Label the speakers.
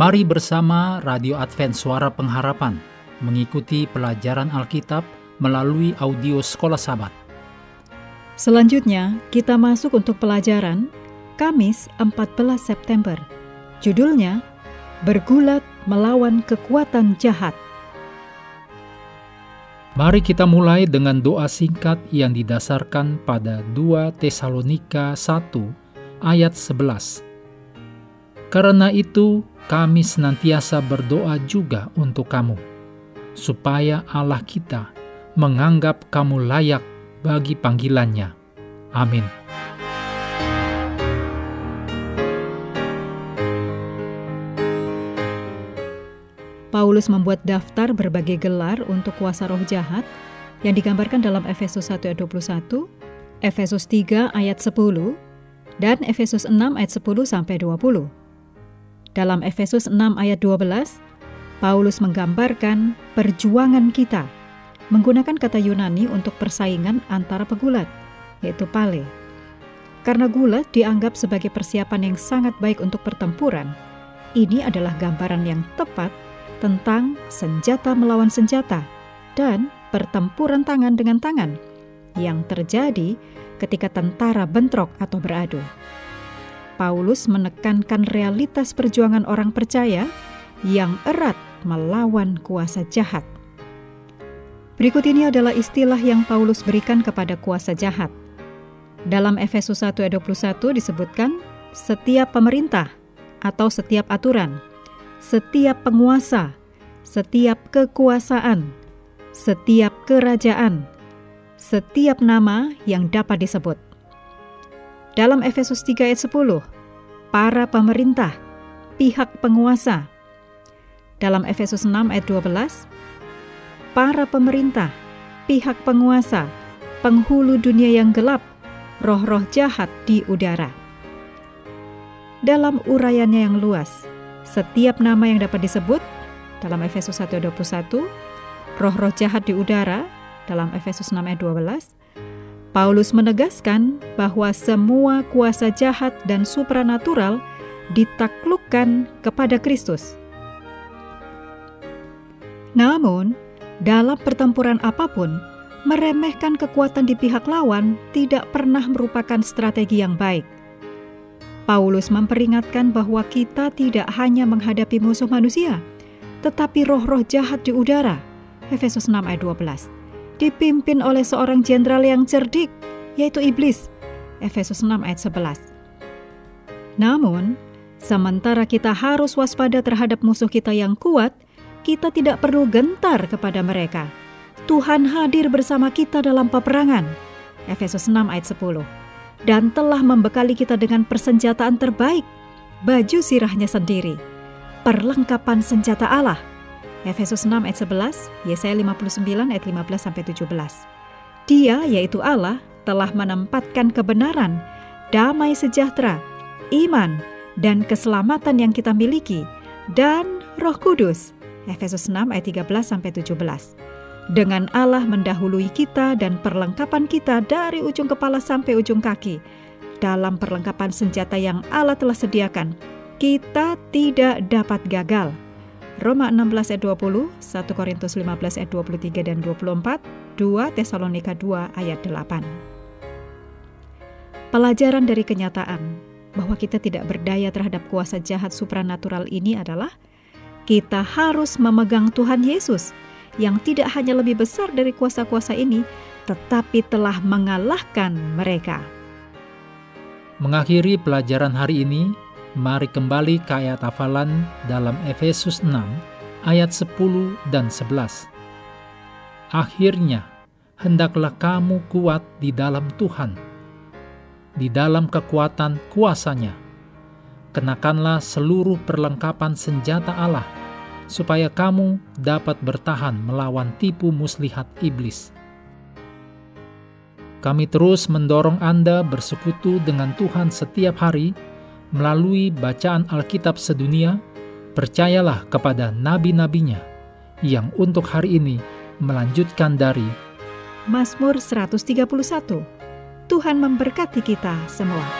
Speaker 1: Mari bersama Radio Advent Suara Pengharapan mengikuti pelajaran Alkitab melalui audio Sekolah Sabat.
Speaker 2: Selanjutnya, kita masuk untuk pelajaran Kamis 14 September. Judulnya, Bergulat Melawan Kekuatan Jahat.
Speaker 1: Mari kita mulai dengan doa singkat yang didasarkan pada 2 Tesalonika 1 ayat 11. Karena itu, kami senantiasa berdoa juga untuk kamu, supaya Allah kita menganggap kamu layak bagi panggilannya. Amin.
Speaker 2: Paulus membuat daftar berbagai gelar untuk kuasa roh jahat yang digambarkan dalam Efesus 1 ayat 21, Efesus 3 ayat 10, dan Efesus 6 ayat 10 sampai 20. Dalam Efesus 6 ayat 12, Paulus menggambarkan perjuangan kita menggunakan kata Yunani untuk persaingan antara pegulat, yaitu pale. Karena gulat dianggap sebagai persiapan yang sangat baik untuk pertempuran, ini adalah gambaran yang tepat tentang senjata melawan senjata dan pertempuran tangan dengan tangan yang terjadi ketika tentara bentrok atau beradu. Paulus menekankan realitas perjuangan orang percaya yang erat melawan kuasa jahat. Berikut ini adalah istilah yang Paulus berikan kepada kuasa jahat. Dalam Efesus 1 ayat 21 disebutkan setiap pemerintah atau setiap aturan, setiap penguasa, setiap kekuasaan, setiap kerajaan, setiap nama yang dapat disebut. Dalam Efesus 3 ayat 10, para pemerintah, pihak penguasa. Dalam Efesus 6 ayat 12, para pemerintah, pihak penguasa, penghulu dunia yang gelap, roh-roh jahat di udara. Dalam uraiannya yang luas, setiap nama yang dapat disebut dalam Efesus 1 ayat 21, roh-roh jahat di udara dalam Efesus 6 ayat 12, Paulus menegaskan bahwa semua kuasa jahat dan supranatural ditaklukkan kepada Kristus. Namun, dalam pertempuran apa pun, meremehkan kekuatan di pihak lawan tidak pernah merupakan strategi yang baik. Paulus memperingatkan bahwa kita tidak hanya menghadapi musuh manusia, tetapi roh-roh jahat di udara. Efesus 6 ayat 12 dipimpin oleh seorang jenderal yang cerdik, yaitu iblis. Efesus 6 ayat 11. Namun, sementara kita harus waspada terhadap musuh kita yang kuat, kita tidak perlu gentar kepada mereka. Tuhan hadir bersama kita dalam peperangan. Efesus 6 ayat 10. Dan telah membekali kita dengan persenjataan terbaik, baju sirahnya sendiri, perlengkapan senjata Allah, Efesus 6 ayat 11, Yesaya 59 ayat 15 sampai 17. Dia yaitu Allah telah menempatkan kebenaran, damai sejahtera, iman, dan keselamatan yang kita miliki dan Roh Kudus. Efesus 6 ayat 13 sampai 17. Dengan Allah mendahului kita dan perlengkapan kita dari ujung kepala sampai ujung kaki. Dalam perlengkapan senjata yang Allah telah sediakan, kita tidak dapat gagal Roma 16 ayat 20, 1 Korintus 15 ayat 23 dan 24, 2 Tesalonika 2 ayat 8. Pelajaran dari kenyataan bahwa kita tidak berdaya terhadap kuasa jahat supranatural ini adalah kita harus memegang Tuhan Yesus yang tidak hanya lebih besar dari kuasa-kuasa ini, tetapi telah mengalahkan mereka.
Speaker 1: Mengakhiri pelajaran hari ini, Mari kembali ke ayat hafalan dalam Efesus 6 ayat 10 dan 11. Akhirnya, hendaklah kamu kuat di dalam Tuhan, di dalam kekuatan kuasanya. Kenakanlah seluruh perlengkapan senjata Allah, supaya kamu dapat bertahan melawan tipu muslihat iblis. Kami terus mendorong Anda bersekutu dengan Tuhan setiap hari melalui bacaan Alkitab sedunia, percayalah kepada nabi-nabinya yang untuk hari ini melanjutkan dari
Speaker 2: Mazmur 131. Tuhan memberkati kita semua.